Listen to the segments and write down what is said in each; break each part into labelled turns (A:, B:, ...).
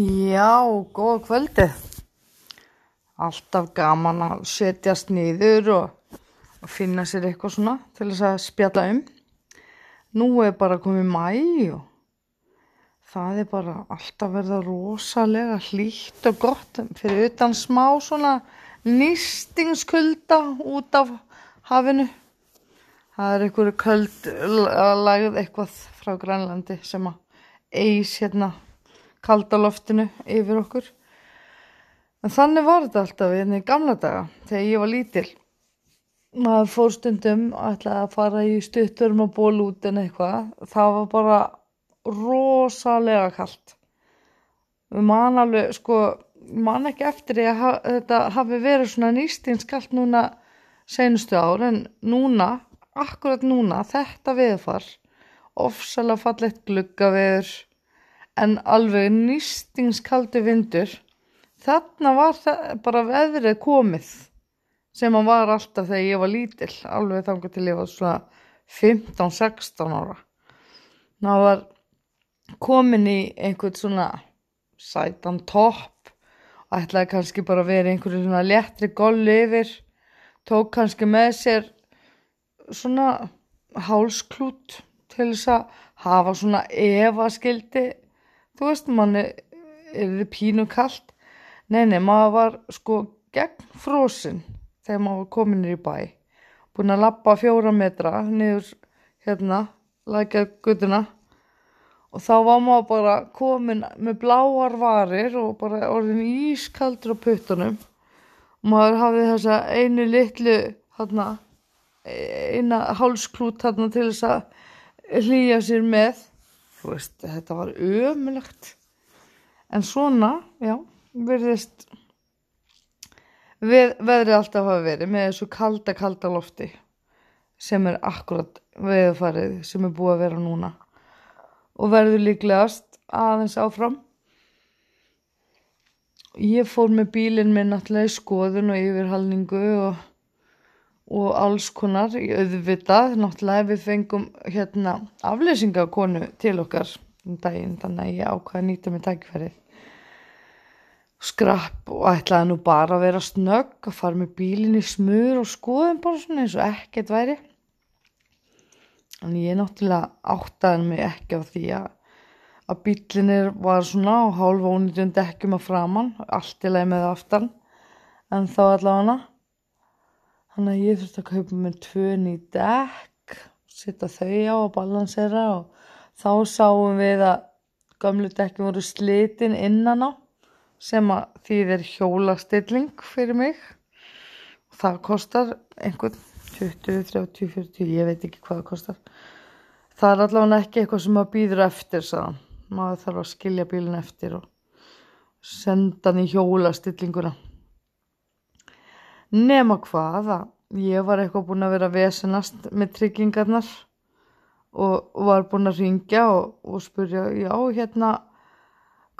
A: Já, góða kvöldið. Alltaf gaman að setjast niður og, og finna sér eitthvað svona til þess að spjalla um. Nú er bara komið mæ og það er bara alltaf verða rosalega hlýtt og gott fyrir utan smá svona nýstingskulda út af hafinu. Það er einhverju köld lagð eitthvað frá Grænlandi sem að eis hérna kaldaloftinu yfir okkur. En þannig var þetta alltaf hérna í gamla daga þegar ég var lítil. Maður fór stundum að fara í stutturum og ból út en eitthvað. Það var bara rosalega kallt. Man alveg, sko, man ekki eftir ég að þetta hafi verið svona nýstinskalt núna senustu ár en núna, akkurat núna, þetta viðfar, ofsalega fallegt gluggaveður en alveg nýstingskaldi vindur. Þarna var bara veðrið komið sem hann var alltaf þegar ég var lítill, alveg þangar til ég var svona 15-16 ára. Það var komin í einhvern svona sætan topp og ætlaði kannski bara að vera einhverju svona léttri golli yfir, tók kannski með sér svona hálsklút til þess að hafa svona evaskildi þú veist, manni er þið pínu kallt nei, nei, maður var sko gegn frósin þegar maður var komin í bæ. Búin að lappa fjóra metra niður hérna, lækjað guttuna og þá var maður bara komin með bláar varir og bara orðin ískaldur á puttunum. Og maður hafði þessa einu litlu hérna, eina hálsklút hérna til þess að hlýja sér með þú veist, þetta var ömulegt en svona, já verðist við, veðrið alltaf hafa verið með þessu kalda, kalda lofti sem er akkurat veðfarið sem er búið að vera núna og verður líklegast aðeins áfram. Ég fór með bílinn minn náttúrulega í skoðun og yfirhalningu og og alls konar. Í auðvitað, náttúrulega við fengum hérna afleysingakonu til okkar um daginn, þannig að ég ákvaði að nýta mig tækifærið. Skrapp og ætlaði nú bara að vera snögg að fara með bílinn í smur og skoðum bara svona eins og ekkert væri. En ég náttúrulega áttaði mig ekki á því að að bílinnir var svona á hálfa ónýtjum dekkjum að framann allt í leið með aftan en þá allavega Þannig að ég þurfti að kaupa mér tvö ný dekk, setja þau á og balansera og þá sáum við að gamlu dekki voru slitin innan á sem að því þeir hjólastilling fyrir mig. Og það kostar einhvern 20, 30, 40, ég veit ekki hvað það kostar. Það er allavega ekki eitthvað sem maður býður eftir, sagðan. Maður þarf að skilja bílinn eftir og senda hann í hjólastillinguna hvað að ég var eitthvað búin að vera vesenast með tryggingarnar og var búin að ringja og, og spurja já hérna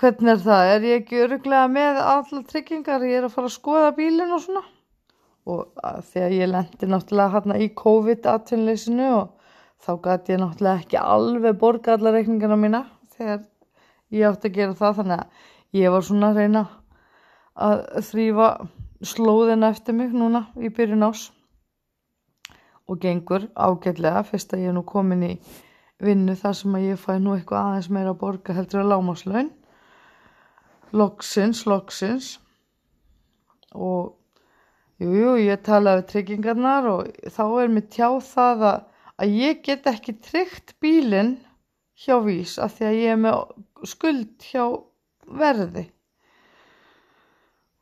A: hvernig er það, er ég ekki öruglega með allar tryggingar, ég er að fara að skoða bílinn og svona. Og þegar ég lendi náttúrulega hérna í COVID-18-leysinu og þá gæti ég náttúrulega ekki alveg borga allar reikningarna mína þegar ég átti að gera það. Þannig að ég var svona að reyna að þrýfa slóðin eftir mig núna í byrjun ás og gengur ágætlega fyrst að ég er nú komin í vinnu þar sem að ég fæ nú eitthvað aðeins meira að borga heldur að lámaslaun loksins, loksins. Og jújú, jú, ég talaði tryggingarnar og þá er mér tjáð það að, að ég get ekki tryggt bílinn hjá vís af því að ég er með skuld hjá verði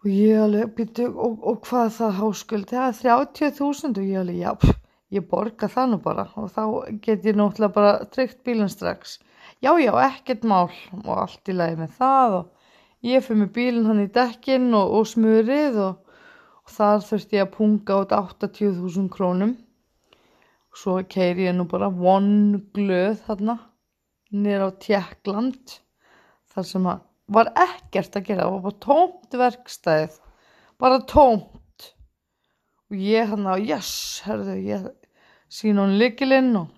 A: og ég alveg býttu og, og hvað það háskuld það er 30.000 og ég alveg já ég borga það nú bara. Og þá get ég náttúrulega bara tryggt bílinn strax. Já já ekkert mál og allt í lagi með það og ég fyrir með bílinn hann í dekkin og, og smurið og, og þar þurfti ég að punga át 80.000 krónum. Og svo keiri ég nú bara von glöð þarna nýra á Tjekkland þar sem að var ekkert að gera, það var bara tómt verkstæðið, bara tómt. Og ég hann að, yes, herðu, ég sín hún likilinn og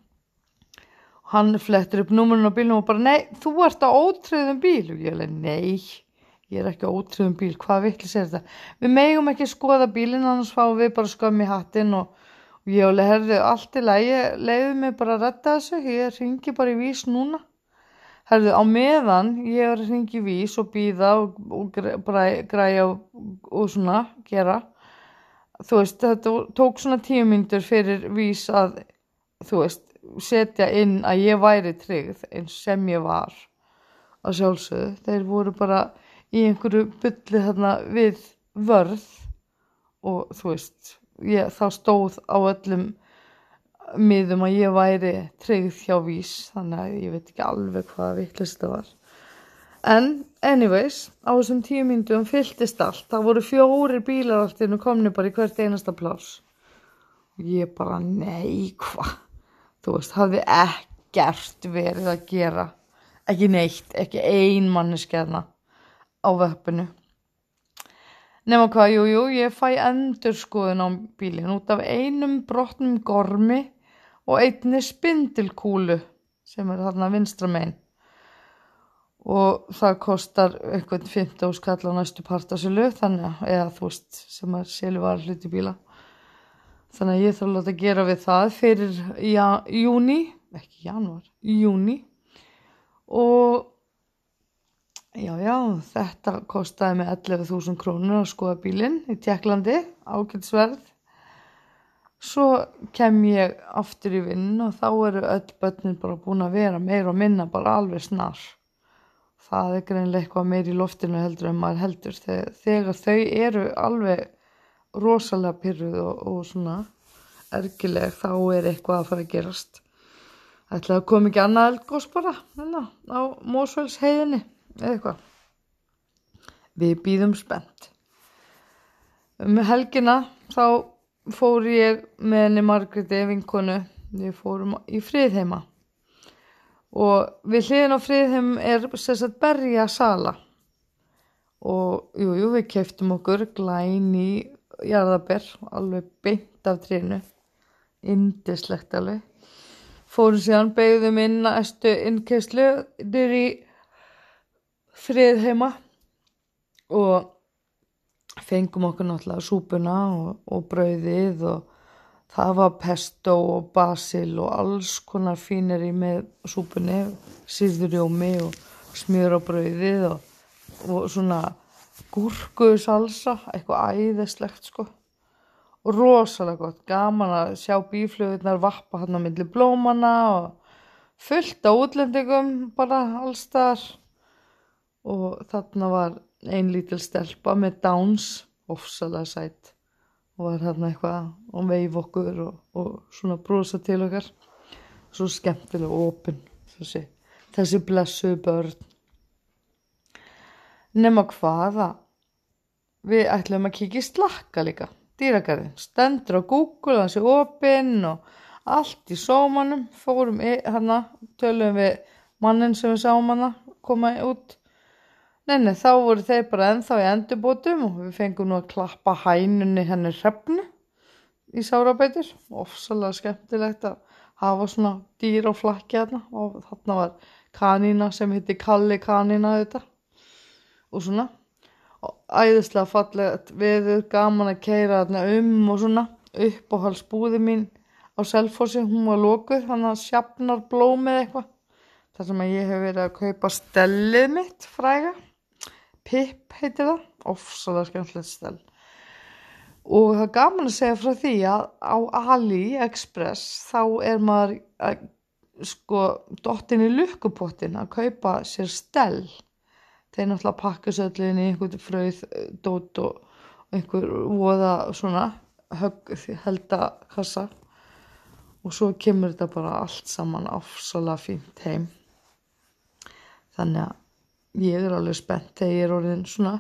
A: hann flettir upp númurinn á bílnum og bara, nei, þú ert á ótröðum bíl. Og ég leiði, nei, ég er ekki ótrúðum bíl, hvað vittlis er þetta? Við megum ekki skoða bílinn annars fáum við bara skömmi hattinn og, og ég alveg herði allt í lagi leiði mig bara að retta þessu ég ringi bara í vís núna herði á meðan ég er að ringi vís og býða og, og græ- græja og, og svona gera þú veist þetta tók svona tíu myndur fyrir vís að þú veist setja inn að ég væri tryggð eins sem ég var. Að sjálfsögðu. Þeir voru bara í einhverju bulli þarna við vörð og þú veist ég, þá stóð á öllum miðum að ég væri tryggð hjá vís þannig að ég veit ekki alveg hvaða vittlist það var. En anyways á þessum tíu myndum fylltist allt. Það voru fjórir bílar allt innu komni bara í hvert einasta plás ég bara nei hvað þú veist hafði ekkert verið að gera. Ekki neitt, ekki ein manneskjana á vöppinu. Nema hvað, jú, jú, ég fæ endur skoðun á bílinn. Út af einum brotnum gormi og einni spindilkúlu sem er þarna vinstra megin. Og það kostar einhvern 15 skall á næstu partasölu þannig að, eða þú veist, sem er selvar hluti bíla. Þannig að ég þarf að láta gera við það fyrir já, júni, ekki januar, júni og já, já, þetta kostaði mig 11.000 krónur að skoða bílinn í Tjekklandi, ágætsverð svo kem ég aftur í vinn og þá eru öll börnin bara búin að vera meir og minna bara alveg snar. Það er greinlega eitthvað meir í loftinu heldur en maður heldur. Þegar, þegar þau eru alveg rosalega pyrruð og, og svona ergileg þá er eitthvað að fara að gerast. Ætlaði að koma ekki annað eldgós bara hérna, á Mósfells heiðinni eða eitthvað. Við býðum spennt. Um helgina þá fór ég með henni Margréti vinkonu. Við fórum í friðheima. Og við hliðin á friðheim er sérstætt berja sala og jú, jú, við keftum okkur glæni jarðaber alveg beint af trínu indislegt alveg. Fórum síðan beigðum inn að estu innkeslu nýr í friðheima. Og fengum okkur náttúrulega súpuna og, og brauðið og það var pesto og basil og alls konar fínir í með súpunni, síðurjómi og smjör á brauðið og, og svona gúrku salsa, eitthvað æðislegt sko. Og rosalega gott, gaman að sjá bíflöðunar vappa hann á milli blómana og fullt á útlendingum bara allstar og þarna var ein lítil stelpa með dáns ofsalega sætt og var hérna eitthvað og veif okkur og, og svona brosa til okkar. Svo skemmtilega opinn þessi, þessi blessu börn. Nema hvaða við ætlum að í slakka líka. Dýragarðin, stendur á Google þessi opinn og allt í sómanum. Fórum hérna, tölum við mannin sem við sáum hana koma út Nei, nei, þá voru þeir bara ennþá í endurbótum og við fengum nú að klappa hænunni henni hrefnu í sárabætur. Ofsalega skemmtilegt að hafa svona dýr á flakki hérna og þarna var kanína sem hitti Kalli kanína þetta og svona. Og æðislega fallegt veður, gaman að keira þarna um og svona upp og hals búði mín á Selfossi, hún var lókuð, hann að sjapnar blómið eitthvað. Það sem að ég hef verið að kaupa stellið mitt fræga. Pip heitir það, ofsalega skemmtilegt stel. Og það er gaman að segja frá því að á AliExpress þá er maður að, sko dottin í lukkupottin að kaupa sér stel. Þeir náttúrulega pakka söllinni í einhvern fröð dót og einhver voða svona högg heldakassa og svo kemur þetta bara allt saman ofsalega fínt heim. Þannig að ég er alveg spennt þegar ég er orðin svona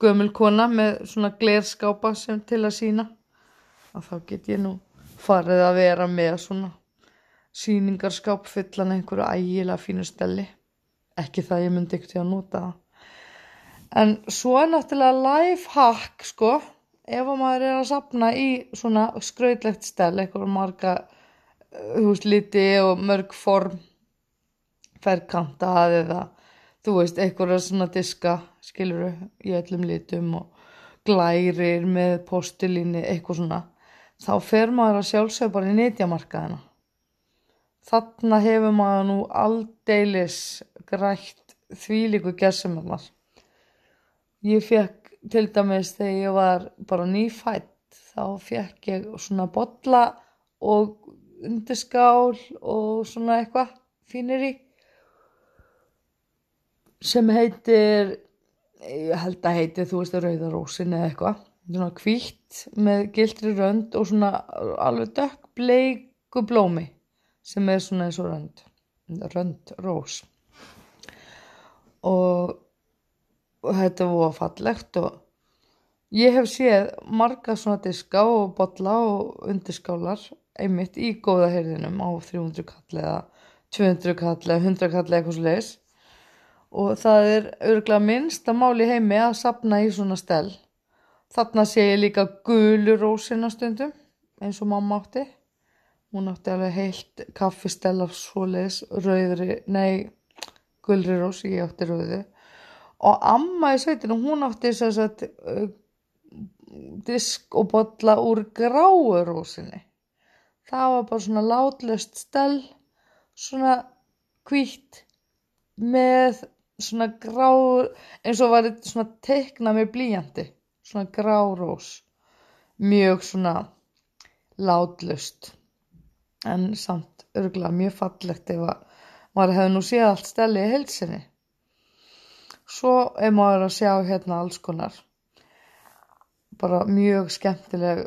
A: gömul kona með svona glerskápa sem til að sína að þá get ég nú farið að vera með svona síningarskáp fullan einhverju ægilega fínu stelli. Ekki það ég myndi ekkert að nota en svo er náttúrulega life hack sko. Ef að maður er að sapna í svona skrautlegt stel eitthvað marga þú veist liti og mörg form ferkantað eða þú veist, einhverja svona diska skiluru í öllum litum og glærir með postilíni, eitthvað svona. Þá fer maður að sjálfsög bara í netjamarkaðina þarna hefur maður nú aldeilis grætt þvílíku gerðsumar ég fekk til dæmis þegar ég var bara nýfætt þá fekk ég svona botla og undirskál og svona eitthvað fínir í sem heitir ég held að heiti þú veist rauðarósin eða eitthvað. Svona kvítt með gildri rönd og svona alveg dökk bleiku blómi sem er svona eins og rönd. Rönd rós. Og, og þetta var fallegt og ég hef séð marga svona diska og botla og undirskálar einmitt í góða heyrðinum á 300 kall eða 200 kall eða 100 kall eða eitthvað svo leiðis og það er örgulega minnsta máli heimi að sapna í svona stel þarna sé ég líka gulurósina stundum eins og mamma átti. Hún átti alveg heilt kaffistel af svoleiðis rauðri, nei gulri rós, ég átti rauði og amma í sveitinu hún átti þess að uh, disk og botla úr gráurósinni það var bara svona látlöst stel svona kvítt með svona grá eins og var þetta svona teikna með blíjandi. Svona grá rós mjög svona látlust. En samt örgulega mjög fallegt ef að maður hefði nú séð allt steli í heilsinni svo er maður að sjá hérna alls konar bara mjög skemmtileg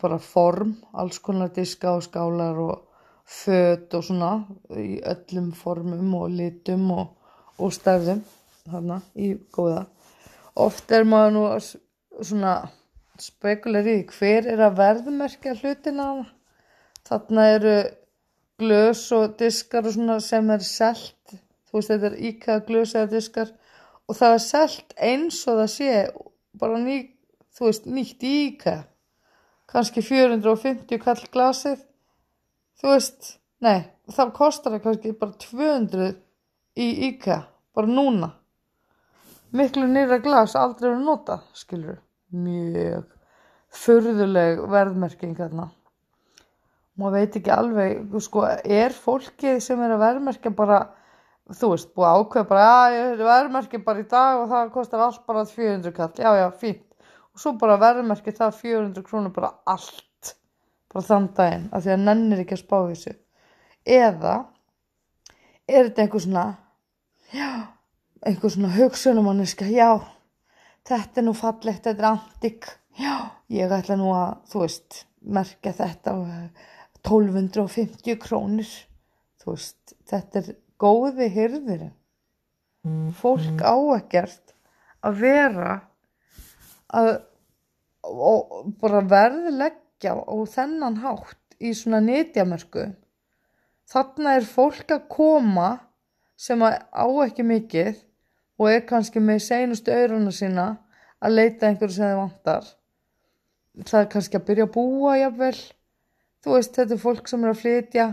A: bara form alls konar diska og skálar og föt og svona í öllum formum og litum og og stærðum þarna í góða. Oft er maður nú svona spekuleri hver er að verðmerkja hlutina þarna. Eru glös og diskar og svona sem er selt. Þú veist þetta er íkæða glös eða diskar. Og það er selt eins og það sé bara ný, þú veist nýtt í íkæða kannski 450 kall glasið. Þú veist, nei þá kostar það kannski bara 200 í IKEA, bara núna. Miklu nýra glas aldrei verið nota, skilur mjög förðuleg verðmerking hérna maður veit ekki alveg sko, er fólkið sem er að verðmerkja bara, þú veist, búið ákveð bara, já, ég verðmerkja bara í dag og það kostar allt bara 400 kall. Já, já, fínt, og svo bara verðmerkja það 400 krónur bara allt bara þann daginn, af því að nennir ekki að spá þessu. Eða er þetta einhver svona já, einhver svona hugsunumanniska, já, þetta er nú fallegt, þetta er antik, já, ég ætla nú að, þú veist, merkja þetta á 1250 krónir, þú veist, þetta er góði hyrðir, fólk á ekkert að vera að og bara verðleggja og þennan hátt í svona nýtjamörku þarna er fólk að koma sem á ekki mikið og er kannski með seinustu auðruna sína að leita einhverju sem þið vantar. Það er kannski að byrja að búa jafnvel. Þú veist þetta er fólk sem er að flytja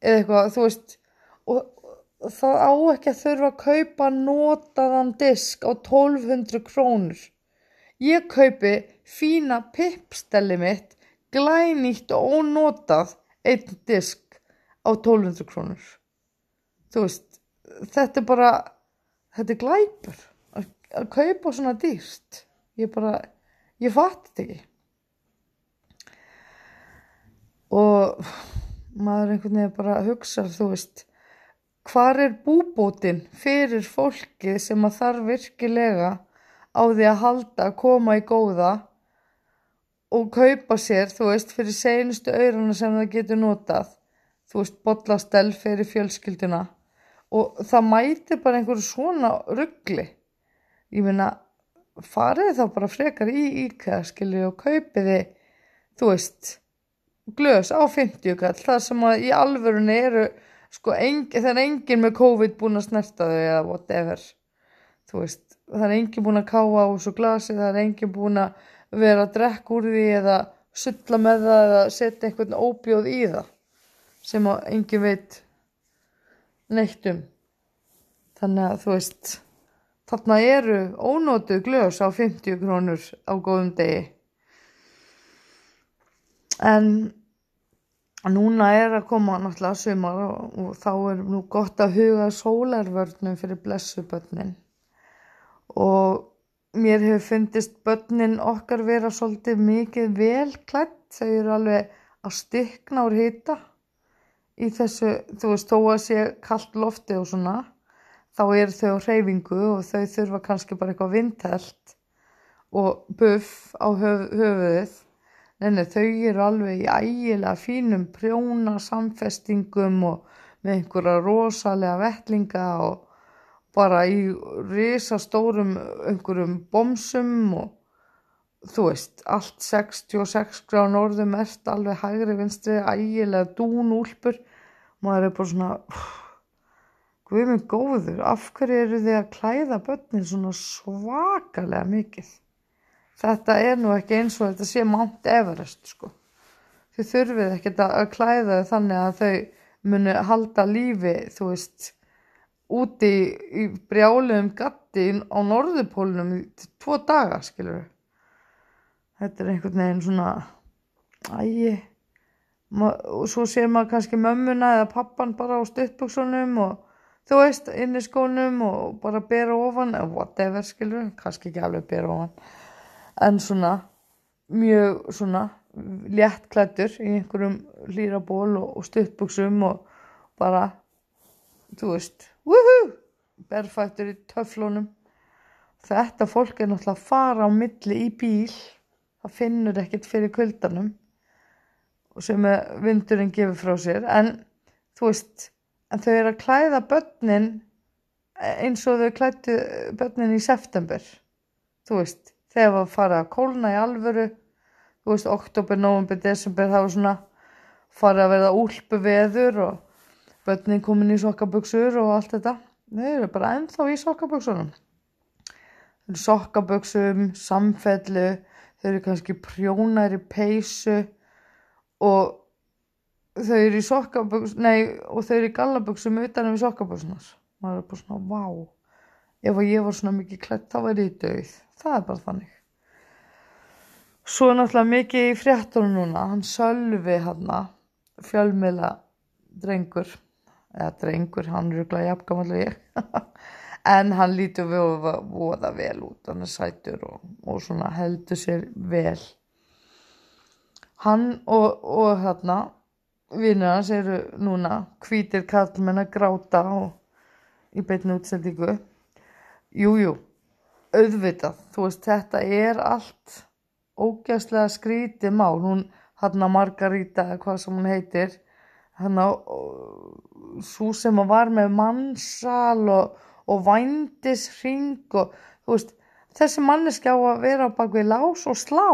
A: eða eitthvað þú veist og, og það á ekki að þurfa að kaupa notaðan disk á 1200 krónur. Ég kaupi fína pipstelli mitt glænýtt og ónotað einn disk á 1200 krónur. Þú veist þetta er bara þetta er glæpur að, að kaupa svona dýrst ég bara, ég fatt þetta ekki. Og maður einhvern veginn bara hugsa þú veist hvar er búbótin fyrir fólki sem að þarf virkilega á því að halda að koma í góða og kaupa sér, þú veist, fyrir seinustu auðruna sem það getur notað. Þú veist, botlastell fyrir fjölskylduna og það mæti bara einhverju svona ruggli ég meina farið þá bara frekar í íkæða skilju og kaupiði þú veist glös á 50 kall það sem að í alvörunni eru sko það er engin með COVID búin að snerta þau eða whatever. Þú veist það er engin búin að káa á þessu glasi það er engin búin að vera að drekka úr því eða sulla með það eða setja einhvern óbjóð í það sem að engin veit neitt um. Þannig að þú veist þarna eru ónótuð glös á 50 krónur á góðum degi. En núna er að koma náttúrulega sumar og, og þá er nú gott að huga sólarvörnum fyrir blessubönnin og mér hefur fundist bönnin okkar vera svolítið mikið velklætt þau eru alveg að stykna úr hýta í þessu, þú veist, þó að sé kallt lofti og svona þá er þau á hreyfingu og þau þurfa kannski bara eitthvað vindhelt og buff á höf, höfuðið. Nei, þau eru alveg í ægilega fínum prjóna samfestingum og með einhverja rosalega vettlinga og bara í risastórum einhverjum bomsum og þú veist, allt 66 gráð norðum ert alveg hægri vinstri, ægilega dúnúlpur maður er bara svona við erum góður, af hverju eru þið að klæða börnin svona svakalega mikið þetta er nú ekki eins og þetta sé Mount Everest sko. Þau þurfið ekkert að klæða þau þannig að þau muni halda lífi, þú veist, úti í brjálegum gatti á norðupólunum í tvo daga, skilur. Þetta er einhvern veginn svona, ægi, svo sér maður kannski mömmuna eða pappan bara á stuttbuksunum og þú veist, inn í skónum og bara bera ofan, whatever, skilur kannski ekki alveg bera ofan en svona mjög svona léttklættur í einhverjum hlýraból og, og stuttbuksum og bara þú veist, woohoo berfættur í töflunum. Þetta fólk er náttúrulega að fara á milli í bíl það finnur ekkert fyrir kvöldanum sem vindurinn gefur frá sér. En þú veist en þau eru að klæða börnin eins og þau klættu börnin í september. Þú veist þegar var að fara að kólna í alvöru þú veist, oktober, november, desember það var svona farið að verða úlpu veður og börnin komin í sokkaböksur og allt þetta. Þau eru bara ennþá í sokkaböksunum sokkaböksum samfellu, þau eru kannski prjónar í peysu og þau eru í sokkaböksum nei, og þau eru í gallaböksum utan við sokkaböksunar maður er bara svona, vá ef ég var svona mikið klætt þá væri ég döið það er bara þannig. Svo náttúrulega mikið í fréttunum núna. Hann Sölvi hann fjölmiðla drengur eða drengur, hann er glæði afgamallega ég. En hann lítur voða vel út. Hann er sætur og, og svona heldur sér vel hann og, og hérna vinnur hans eru núna hvítir kallmenn að gráta og í beitinu útsendingu. Jújú auðvitað, þú veist, þetta er allt ógæslega skrítið mál, hún hann að Margarita, hvað sem hún heitir hann að svo sem að var með mannsal og, og vændisring og þú veist, þessi manneski á að vera bak við lás og slá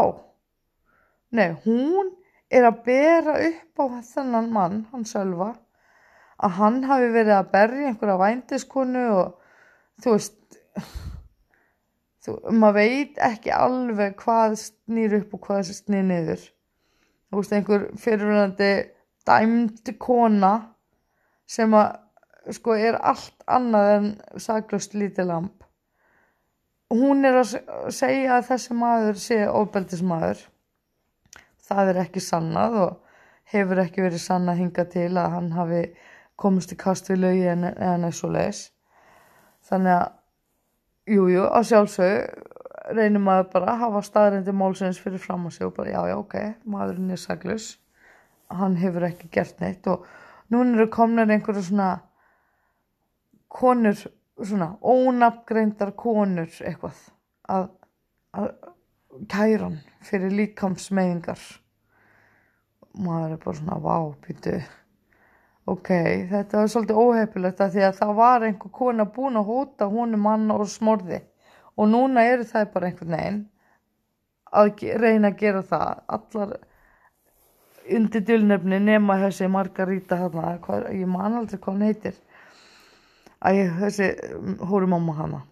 A: nei, hún er að bera upp á þennan mann, hann sjálfa að hann hafi verið að berja einhverja vændiskonu og þú veist þú, maður veit ekki alveg hvað snýr upp og hvað snýr niður. Þú veist einhver fyrirvunandi dæmd kona sem að sko er allt annað en saglust lítið lamp. Hún er að segja að þessi maður sé ofbeldismadur það er ekki sannað og hefur ekki verið sannað hinga til að hann hafi komist í kast við lögi en, en eins og leis þannig að Jújú, á sjálfsög reynir maður bara að hafa staðrændi málsins fyrir fram á sig og bara já, já, ok, maðurinn er saglus, hann hefur ekki gert neitt og núna eru komnir einhverju svona konur, svona ónafngreindar konur eitthvað að, að kæran fyrir líkamsmeðingar. Maður er bara svona, vá, býtu ok, þetta var svolítið óhefilegt að því að það var einhver kona búin að hóta húnum mann og smorði. Og núna eru það bara einhvern veginn að reyna að gera það. Allar undir dylnefni nema þessi Margarita hana, ég man aldrei hvað hann heitir. Að ég, þessi hóru mamma hana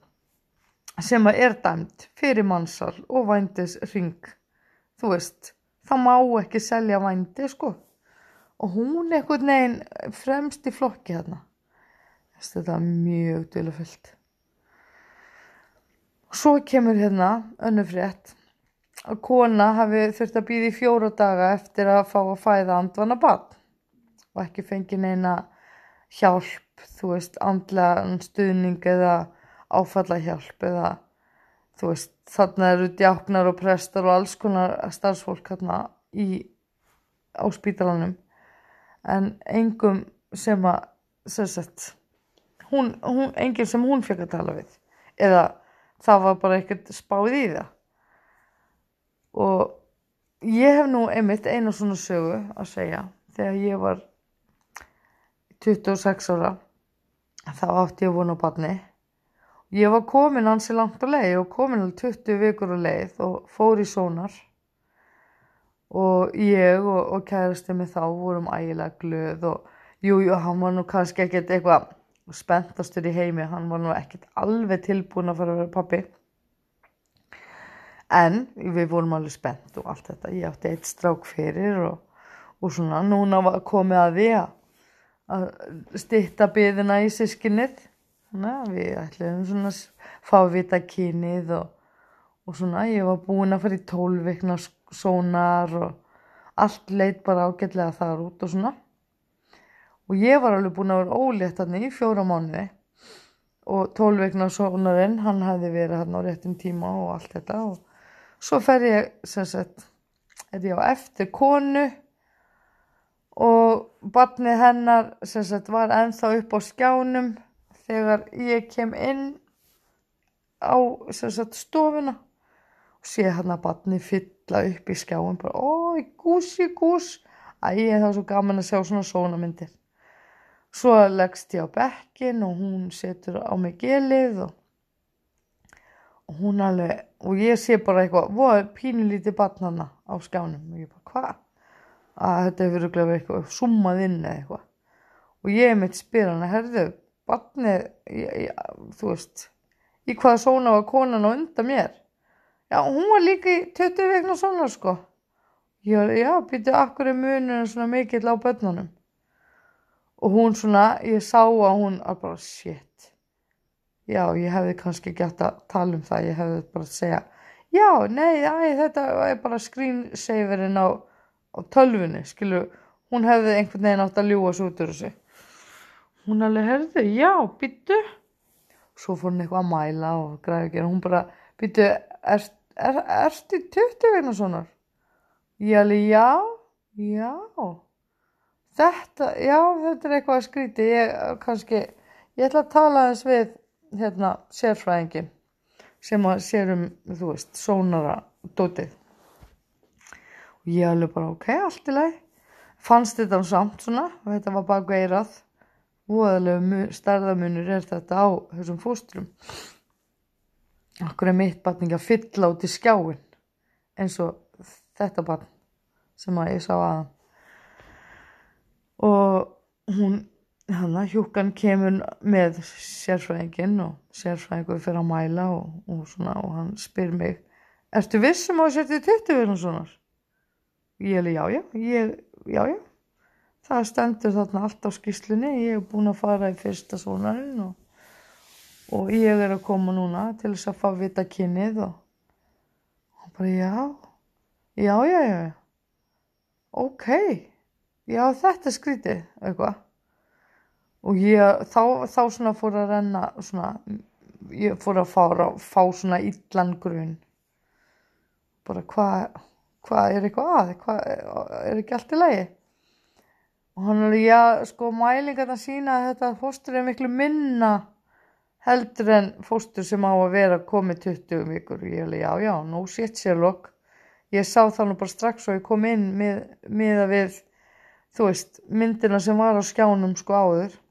A: sem að er dæmt fyrir mannsal og vændis ring þú veist, það má ekki selja vændi sko. Og hún einhvern veginn fremst í flokki hérna þetta er mjög dölufullt svo kemur hérna önnu frétt. Að kona hafi þurft að býða í fjóra daga eftir að fá að fæða andvana barn. Og ekki fengi neina hjálp, þú veist, andlega stuðning eða áfalla hjálp eða þú veist, þarna eru djáknar og prestar og alls konar starfsfólk hérna í, á spítalanum. En engum sem að, sem sagt, hún, hún, enginn sem hún fekk að tala við. Eða það var bara ekkert spáð í það. Og ég hef nú einmitt einu svona sögu að segja. Þegar ég var 26 ára þá átti ég að vona á barni ég var komin ansi langt á leið og komin alveg 20 vikur á leið og fór í sónar. Og ég og, og kærasti mig þá vorum ægilega glöð og jújú, jú, hann var nú kannski ekkert eitthvað spenntastur í heimi, hann var nú ekkert alveg tilbúin að fara að vera pappi en við vorum alveg spennt og allt þetta. Ég átti eitt strák fyrir og, og svona núna var komið að því að stitta byðina í sískinnið við ætlum svona að fá vita kynið og, og svona ég var búin að fara í tólvikna sónar og allt leitt bara ágætlega þar út og svona. Og ég var alveg búin að vera ólétt hann í fjóra mánuði og tólvikna sónarinn hann hefði verið hann á réttum tíma og allt þetta og svo fer ég sem sagt er ég á eftir konu og barnið hennar sem sagt var enþá upp á skjánum þegar ég kem inn á sagt stofuna og sé hann að barnið fylla upp í skjáin bara oi gúsi gús að ég er þá svo gaman að sjá svona sónamyndir svo leggst ég á bekkin og hún setur á mig gelið og hún alveg, og ég sé bara eitthvað voru pínulítið barnana á skjánum. Og ég bara, hvað? að þetta hefur verið eitthvað summað inn eða eitthvað. Og ég mitt spyr hana, herðu barnið, þú veist í hvaða sóna var konan og undan mér? Já, hún var líka í 20 vegna sóna, sko. Var, já, býtu, akkur er muninu svona mikill á börnunum? Og hún svona, ég sá að hún var bara, shit. Já, ég hefði kannski gett að tala um það, ég hefði bara að segja já, nei, æ, þetta er bara screensaverinn á, á tölfunni, skilur hún hefði einhvern veginn átt að ljúa svo út úr þessu hún alveg herði, já, byttu svo fór hún eitthvað að mæla og græði ekki, hún bara, byttu er, er, í 20 vegna svonar ég alveg, já já. Þetta, já, þetta er eitthvað að skríti ég kannski, ég ætla að tala þess við hérna sérfræðingin sem að sérum, þú veist, sónara dótið. Og ég alveg bara, ok, allt í leið fannst þetta samt svona og þetta var bara geirað voðalegu starðamunur er þetta á þessum fóstrum. Okkur er mitt batning að fylla út í skjáin eins og þetta batn sem að ég sá aðan. Og hún hann að hjúkan kemur með sérfræðingin og sérfræðingur fyrir að mæla og, og svona og hann spyr mig ertu vissum á að setja 20 verðum svona ég er já já ég, já já það stendur þarna allt á skýslunni ég er búin að fara í fyrsta svonarinn og, og ég er að koma núna til þess að fá vita kynnið og hann bara já. Já já já. Ok. Já þetta er skrítið eitthvað. Og ég þá, þá svona fór að renna svona, ég fór að fá, fá svona illan grun. Bara hvað hva er eitthvað að? Hvað er ekki allt í lagi og hann er já sko mælingarna sína að þetta fóstur er miklu minna heldur en fóstur sem á að vera komið 20 vikur. Og ég er já já, no shit Sherlock. Ég sá það nú bara strax og ég kom inn með, með að við þú veist myndina sem var á skjánum sko áður.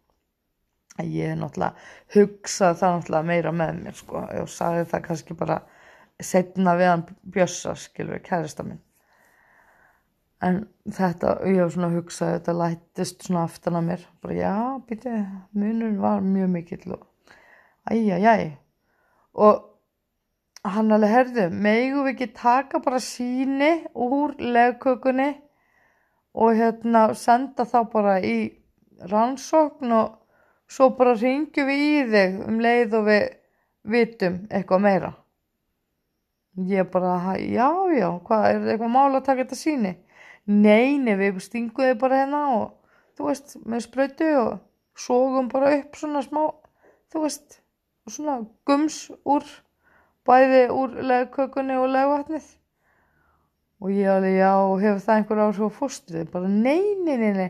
A: Ég er náttúrulega hugsað það náttúrulega meira með mér sko. Og sagði það kannski bara setna við hann bjössa skilur kærista minn en þetta, ég hef svona hugsað þetta lættist svona aftan að mér. Bara já, býti, munur var mjög mikill og æjæjæj og hann alveg herðu, megu við ekki taka bara síni úr legkökunni og hérna senda það bara í rannsókn og svo bara ringjum við í þig um leið og við vitum eitthvað meira? Ég bara, "Ha, já, já hvað, er eitthvað mál að taka þetta síni nei, nei, við stingum þig bara hérna og þú veist, með sprautu og sógum bara upp svona smá þú veist, svona gums úr bæði úr legkökunni og legvatnið og ég alveg, já, hefur það einhver áhrif á fóstrið? Bara, nei, nei, nei, nei,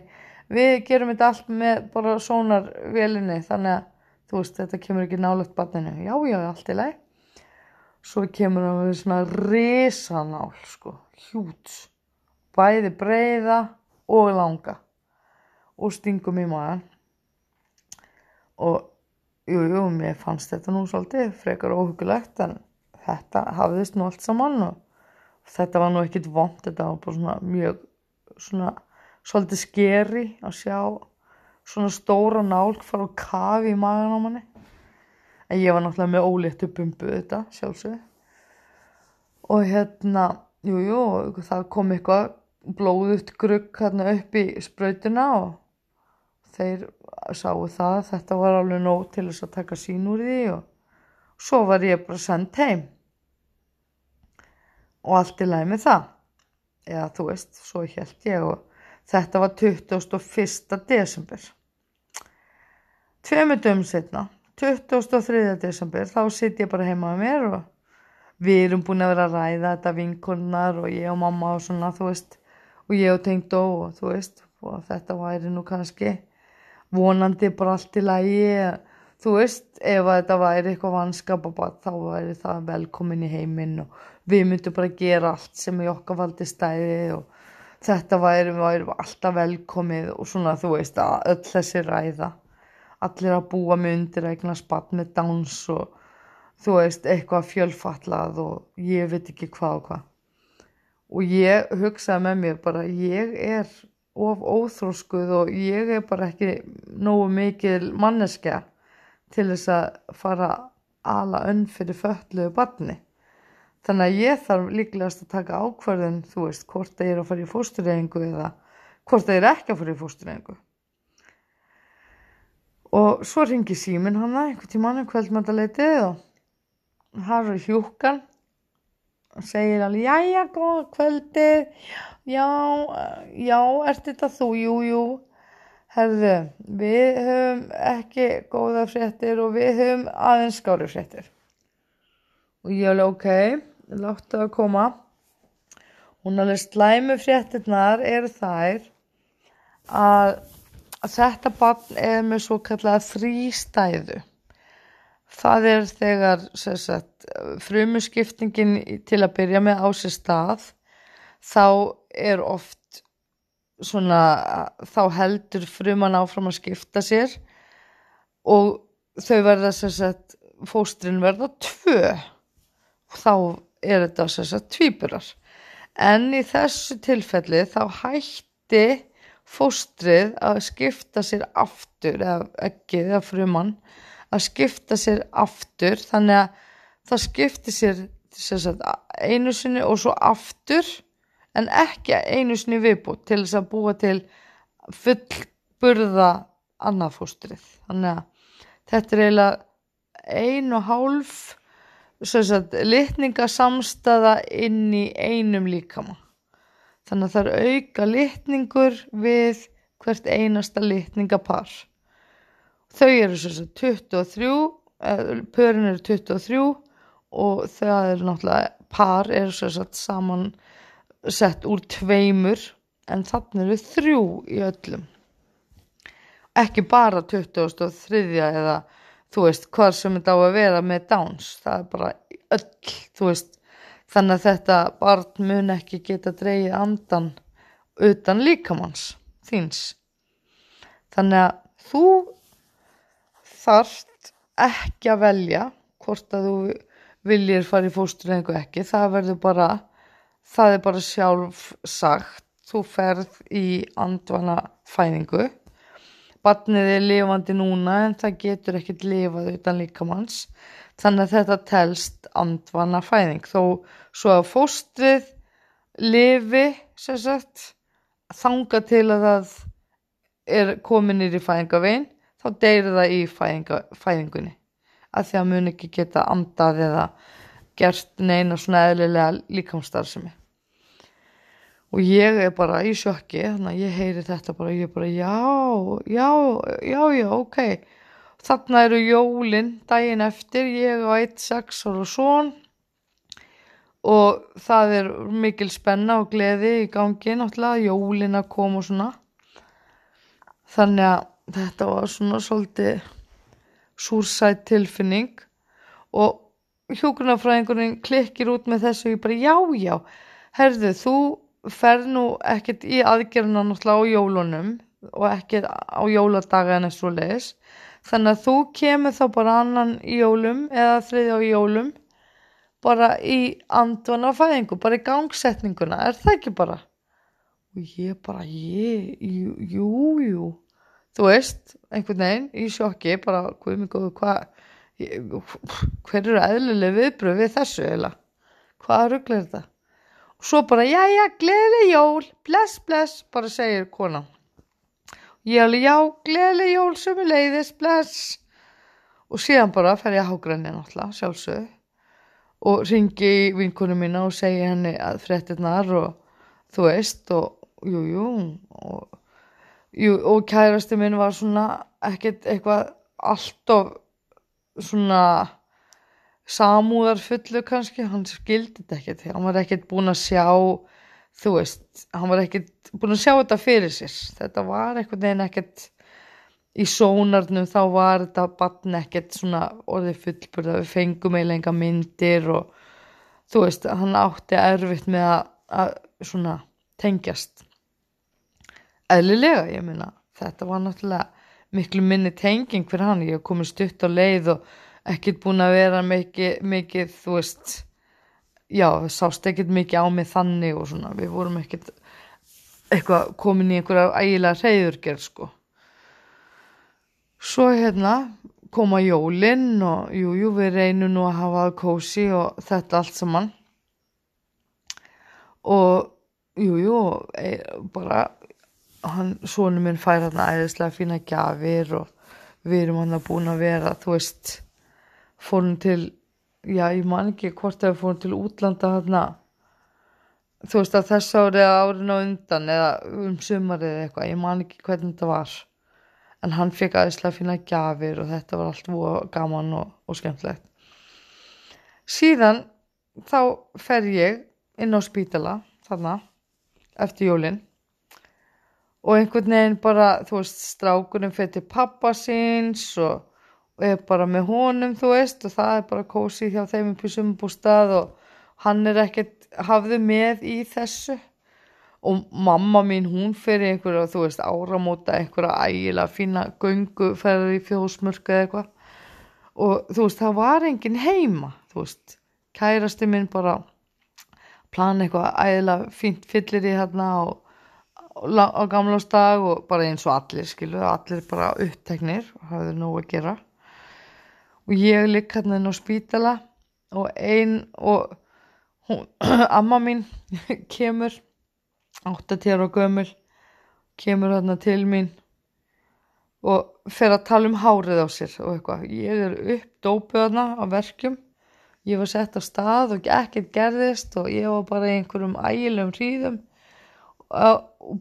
A: við gerum þetta allt með bara sónarvélinni, þannig að, þú veist, þetta kemur ekki nálegt barninu. Já, já, allt í leið. Svo kemur hann við svona risanál, sko, hjúts, bæði breyða og langa og stingum í maðan. Og, jú, jú, mér fannst þetta nú svolítið frekar óhugulegt, en þetta hafðist nú allt saman og þetta var nú ekkit vond, þetta var bara svona mjög svona svolítið skeri að sjá svona stóra nálk fara á kafi í magan á manni en ég var náttúrulega með óléttu bumbu þetta sjálfsög og hérna, jújú jú, það kom eitthvað blóðut grugg hérna upp í sprautuna og þeir sáu það þetta var alveg nóg til þess að taka sín úr því og svo var ég bara sendt heim og allt í með það eða þú veist, svo held ég og þetta var 21. desember tveimur dögum setna 23. desember þá sitt ég bara heima með mér og við erum búin að vera að ræða þetta vinkunnar og ég og mamma og svona þú veist og ég og tengdó og þú veist og þetta væri nú kannski vonandi bara allt í lagi þú veist, ef þetta væri eitthvað vanskap þá væri það velkomin í heiminn og við myndum bara gera allt sem í okkar valdi stæði og þetta væri, væri alltaf velkomið og svona þú veist að öll þessi ræða allir að búa með undir eignar spatt með dans og þú veist eitthvað fjölfallað og ég veit ekki hvað og hvað og ég hugsaði með mér bara ég er of óþróskuð og ég er bara ekki nógu mikil manneskja til þess að fara ala önn fyrir fölluðu barni Þannig að ég þarf líklegast að taka ákvarðin, þú veist, hvort það er að fara í fóstureyðingu eða hvort það er ekki að fara í fóstureyðingu. Og svo ringi símin hana einhvern tíman um kvöldmæntaleitið og har er hjúkan segir alveg, jæja, góða kvöldið, já, já, ert þetta þú, jú, jú, herðu, við höfum ekki góða fréttir og við höfum aðeins skári fréttir. Og ég alveg. Okay láttu að koma hún alveg slæmu fréttinnar eru þær að, þetta barn er með svo kallega þrýstæðu það er þegar sagt, frumuskiptingin til að byrja með á sér stað þá er oft svona þá heldur fruman áfram að skipta sér og þau verða sagt, fóstrin verða tvö. Þá er þetta að tvíburar. En í þessu tilfelli þá hætti fóstrið að skipta sér aftur eða ekki eða frumann að skipta sér aftur þannig að það skipti sér sagt, einu sinni og svo aftur en ekki einu sinni viðbútt til þess að búa til fullburða annað fóstrið þannig að þetta er eiginlega einu hálf litningasamstaða inn í einum líkama. Þannig að það er auka litningur við hvert einasta litningapar. Þau eru sagt, 23, pörin eru 23 og það er náttúrulega, par eru sagt, saman sett úr tveimur en þannig eru þrjú í öllum. Ekki bara 23 eða þú veist, hvað sem þetta á að vera með dáns, það er bara öll, þú veist, þannig að þetta barn mun ekki geta dreyið andan utan líkamanns þíns. Þannig að þú þarft ekki að velja hvort að þú viljir fara í fósturhengu ekki, það verður bara, það er bara sjálf sagt, þú ferð í andvana fæningu Barnið er lifandi núna en það getur ekkert lifað utan líkamanns þannig að þetta telst andvana fæðing þó svo að fóstrið lifi sagt, þanga til að það er kominir í fæðingavegin þá deyri það í fæðinga, fæðingunni. Að því að mun ekki geta andað eða gert neina svona eðlilega líkamstarfsemi og ég er bara í sjokki þannig að ég heyri þetta bara ég er bara já, já, já, já, ok. Þarna eru jólin daginn eftir ég og eitt sex ára svon og það er mikil spenna og gleði í gangi náttúrulega jólin að koma og svona. Þannig að þetta var svona svolítið súrsætt tilfinning. Og hjókunarfræðingurinn klikkir út með þessu og ég bara já já herðu þú ferð nú ekkert í aðgerðina náttúrulega á jólunum og ekkert á jóladaga en þessu leis þannig að þú kemur þá bara annan í jólum eða þriðja á jólum bara í andvana fæðingu, bara í gangsetninguna er það ekki bara? Og ég bara, ég, jú, jú þú veist, einhvern veginn í sjokki, bara, hvað mjög góðu hvað, hver eru eðlileg viðbröð við þessu eða hvað rugglar þetta? Og svo bara, já, já, gleðileg jól bless, bless, bara segir kona ég alveg, já, gleðileg jól sem er leiðis, bless. Og síðan bara fer ég að hágræni náttúrulega, sjálfsög og ringi í vinkonu mína og segi henni að frettinnar og þú veist og jú, jú og Jú, og kærasti minn var svona ekkert eitthvað allt of svona samúðar fullu kannski, hann skildi þetta ekkert, hann var ekkert búin að sjá, þú veist, hann var ekkert búin að sjá þetta fyrir sér, þetta var eitthvað neina ekkert í sónarnum. Þá var þetta batn ekkert svona orðið fullburða, við fengum eiginlega enga myndir og þú veist, hann átti erfitt með að, að svona tengjast eðlilega, ég minna þetta var náttúrulega miklu minni tenging fyrir hann, ég hef komið stutt á leið og ekkert búin að vera mikið, mikið þú veist já, sást ekkert mikið á mig þannig og svona, við vorum ekkert eitthvað komin í einhverja ægilega reyðurgerð sko. Svo hérna koma jólinn og jújú jú, við reynum nú að hafa það kósi og þetta allt saman. Og jújú jú, e, bara hann, svonu minn fær hann æðislega fína gafir og við erum hann að búin að vera, þú veist fórum til já, ég man ekki hvort að við fórum til útlanda hann þú veist að þess árið árin á undan eða um sumarið eða eitthvað, ég man ekki hvernig þetta var. En hann fekk aðeinslega fína gafir og þetta var allt gaman og, og skemmtlegt síðan þá fer ég inn á spítala þarna eftir jólinn og einhvern veginn bara, þú veist, strákunum fyrir til pappa síns og, og er bara með honum, þú veist, og það er bara kósi hjá þeim upp í sumbústað og hann er ekkert hafðu með í þessu. Og mamma mín, hún fyrir einhverja, þú veist, áramóta einhverja ægila fína göngu ferði í fjósmörku eða eitthvað. Og þú veist, það var engin heima, þú veist, kærasti minn bara plana eitthvað ægila fínt fyllir í hérna og á gamlásdag og bara eins og allir skilu, allir bara uppteknir og hafði nógu að gera. Og ég likk hérna inn á spítala og einn og hún, amma mín kemur 8-10 ára gömul kemur hérna til mín og fer að tala um hárið á sér og eitthvað, ég er uppdópið hérna á verkjum. Ég var sett á stað og ekkert gerðist og ég var bara í einhverjum ægilegum hríðum. og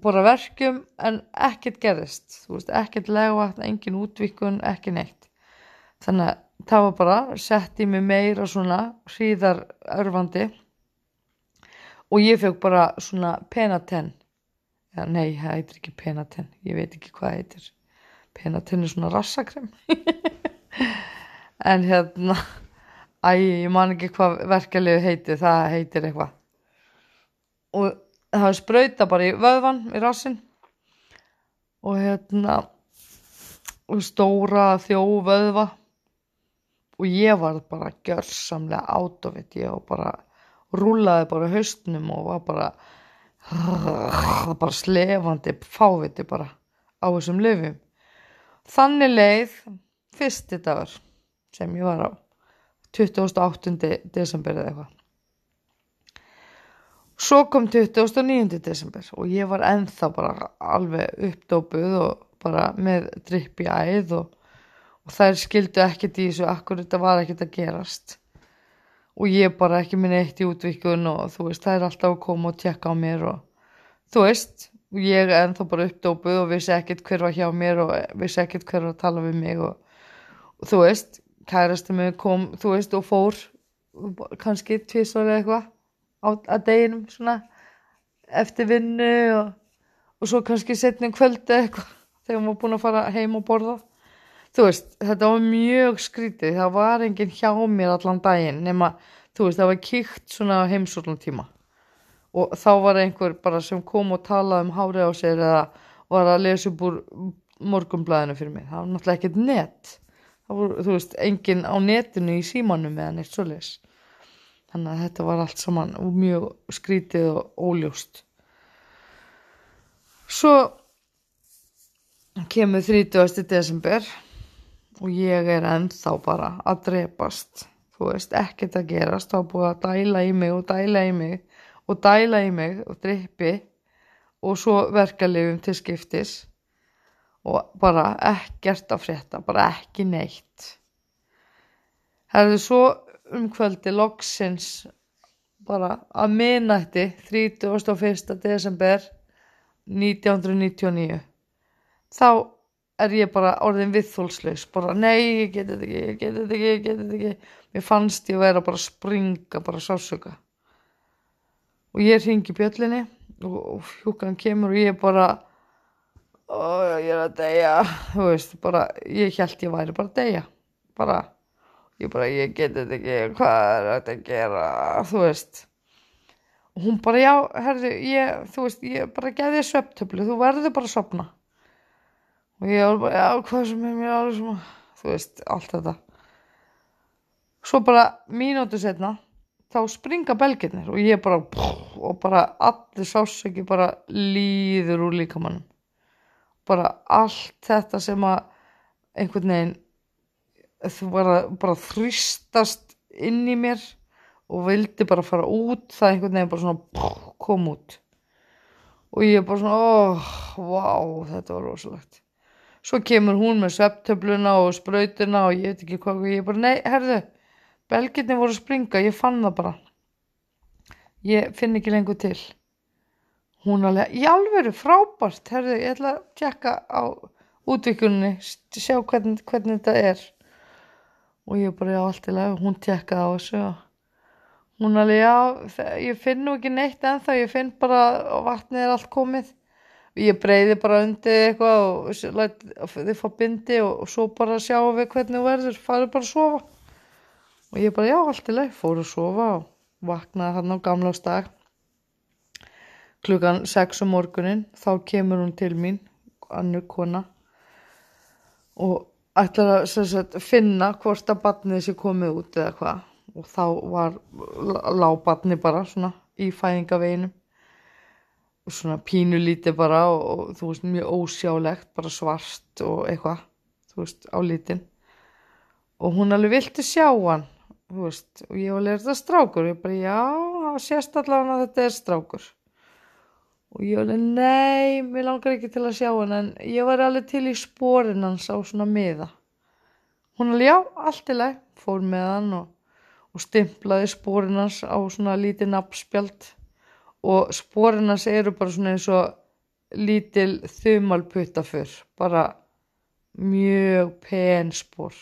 A: bara verkjum en ekkert gerðist. Þú veist, ekkert legvatn, engin útvikun ekki neitt. Þannig að það var bara, sett í mig meira svona hríðar örfandi og ég fekk bara svona penaten ja, nei, það heitir ekki penaten ég veit ekki hvað heitir. Penaten er svona rassakrem en hérna æ, ég man ekki hvað verkeflið heitir, það heitir eitthvað. Og það var spröyta bara í vöðvan í rassin og hérna og stóra þjó vöðva og ég var bara gjörsamlega átofitt ég var bara rúlaði bara haustnum og var bara bara slefandi fáviti bara á þessum löfum þannig leið fyrsti dagur sem ég var á 28. desember eða eitthvað Svo kom 29. desember og ég var enþá bara alveg uppdópuð og bara með dripp í æð og, og þær skildu ekkert í þessu akkur þetta var ekkert að gerast og ég bara ekki minn eitt í útvikun og þú veist það er alltaf að koma og tjekka á mér og þú veist og ég er ennþá bara uppdópuð og vissi ekkert hver var hjá mér og vissi ekkert hver var að tala við mig og, og þú veist kærastu mig kom þú veist og fór kannski tvísvar eða eitthvað á að deginum svona eftir vinnu og, og svo kannski setnum kvöldi eitthvað þegar maður búin að fara heim og borða. Þú veist, þetta var mjög skrítið. Það var enginn hjá mér allan daginn nema, þú veist, það var kíkt svona heimsóknum tíma og þá var einhver bara sem kom og talaði um hárið á sér eða var að lesa upp úr morgumblæðinu fyrir mig, það var náttúrulega ekkert net. Það voru, þú veist, enginn á netinu í símanum eða neitt svoleiðis þannig að þetta var allt saman mjög skrítið og óljóst. Svo kemur 30. desember og ég er ennþá bara að drepast. Þú veist, ekkert að gerast. Þá búið að dæla í mig og dæla í mig og dæla í mig og drippi og svo verkalifum til skiptis og bara ekkert að frétta, bara ekki neitt. Það er svo um kvöldi loksins bara að minnætti 31. desember 1999 þá er ég bara orðin viðþólslaus bara nei, ég geti þetta ekki, ég geti þetta ekki, ég geti þetta ekki. Mér fannst ég að vera bara að springa, bara að sásöka og ég ringi bjöllinni og, og hjúkan kemur og ég bara ó, ég er að deyja. Þú veist, bara, ég held ég væri bara að deyja bara, ég bara, ég geti þetta ekki hvað er þetta að gera, þú veist. Og hún bara, já, herðu, ég þú veist, ég bara geði sveptöflu, þú verður bara að sopna og ég var bara, já, hvað sem er mér alveg svona, þú veist, allt þetta. Svo bara mínútu setna þá springa belgirnir og ég bara og bara allir sásöki bara líður úr líkamannum bara allt þetta sem að einhvern veginn þú bara, bara þrýstast inn í mér og vildi bara fara út. Það einhvern veginn bara svona kom út. Og ég bara svona oh, wow, þetta var rosalegt. Svo kemur hún með svepptöfluna og sprautuna og ég veit ekki hvað ég bara, nei, herðu belginni voru að springa, ég fann það bara. Ég finn ekki lengur til. Hún alveg, í alveru frábært, herðu, ég ætla að tjekka á útvikunni sjá hvernig, hvernig þetta er og ég bara, já, allt í lega hún tjekkaði á þessu og hún alveg, já, ég finn nú ekki neitt ennþá, ég finn bara vatnið er allt komið. Ég breyði bara undir eitthvað og þið fá bindi og, og svo bara sjáum við hvernig þú verður farið bara að sofa. Og ég bara já allt í leið fór að sofa og vaknaði hann á gamlástag klukkan 6 um morgunin þá kemur hún til mín annur kona. Og ætlar að sagt, finna hvort að batnið sé komið út eða hvað. Og þá var lág batni bara svona í fæðingaveginum og svona pínu lítið bara og, og þú veist mjög ósjálegt bara svart og eitthvað þú veist á lítin og hún alveg vilti sjá hann þú veist og ég var að lera þetta strákur? Og ég bara já, það sést allavega að þetta er strákur og ég alveg nei, mér langar ekki til að sjá hann en ég var alveg til í spórin hans á svona miða hún alveg já, allt í leið fór með hann og, og stimplaði spórin hans á svona lítið nabbspjald og spórinas eru bara svona eins og lítil þumalputta fyrr, bara mjög pen spór.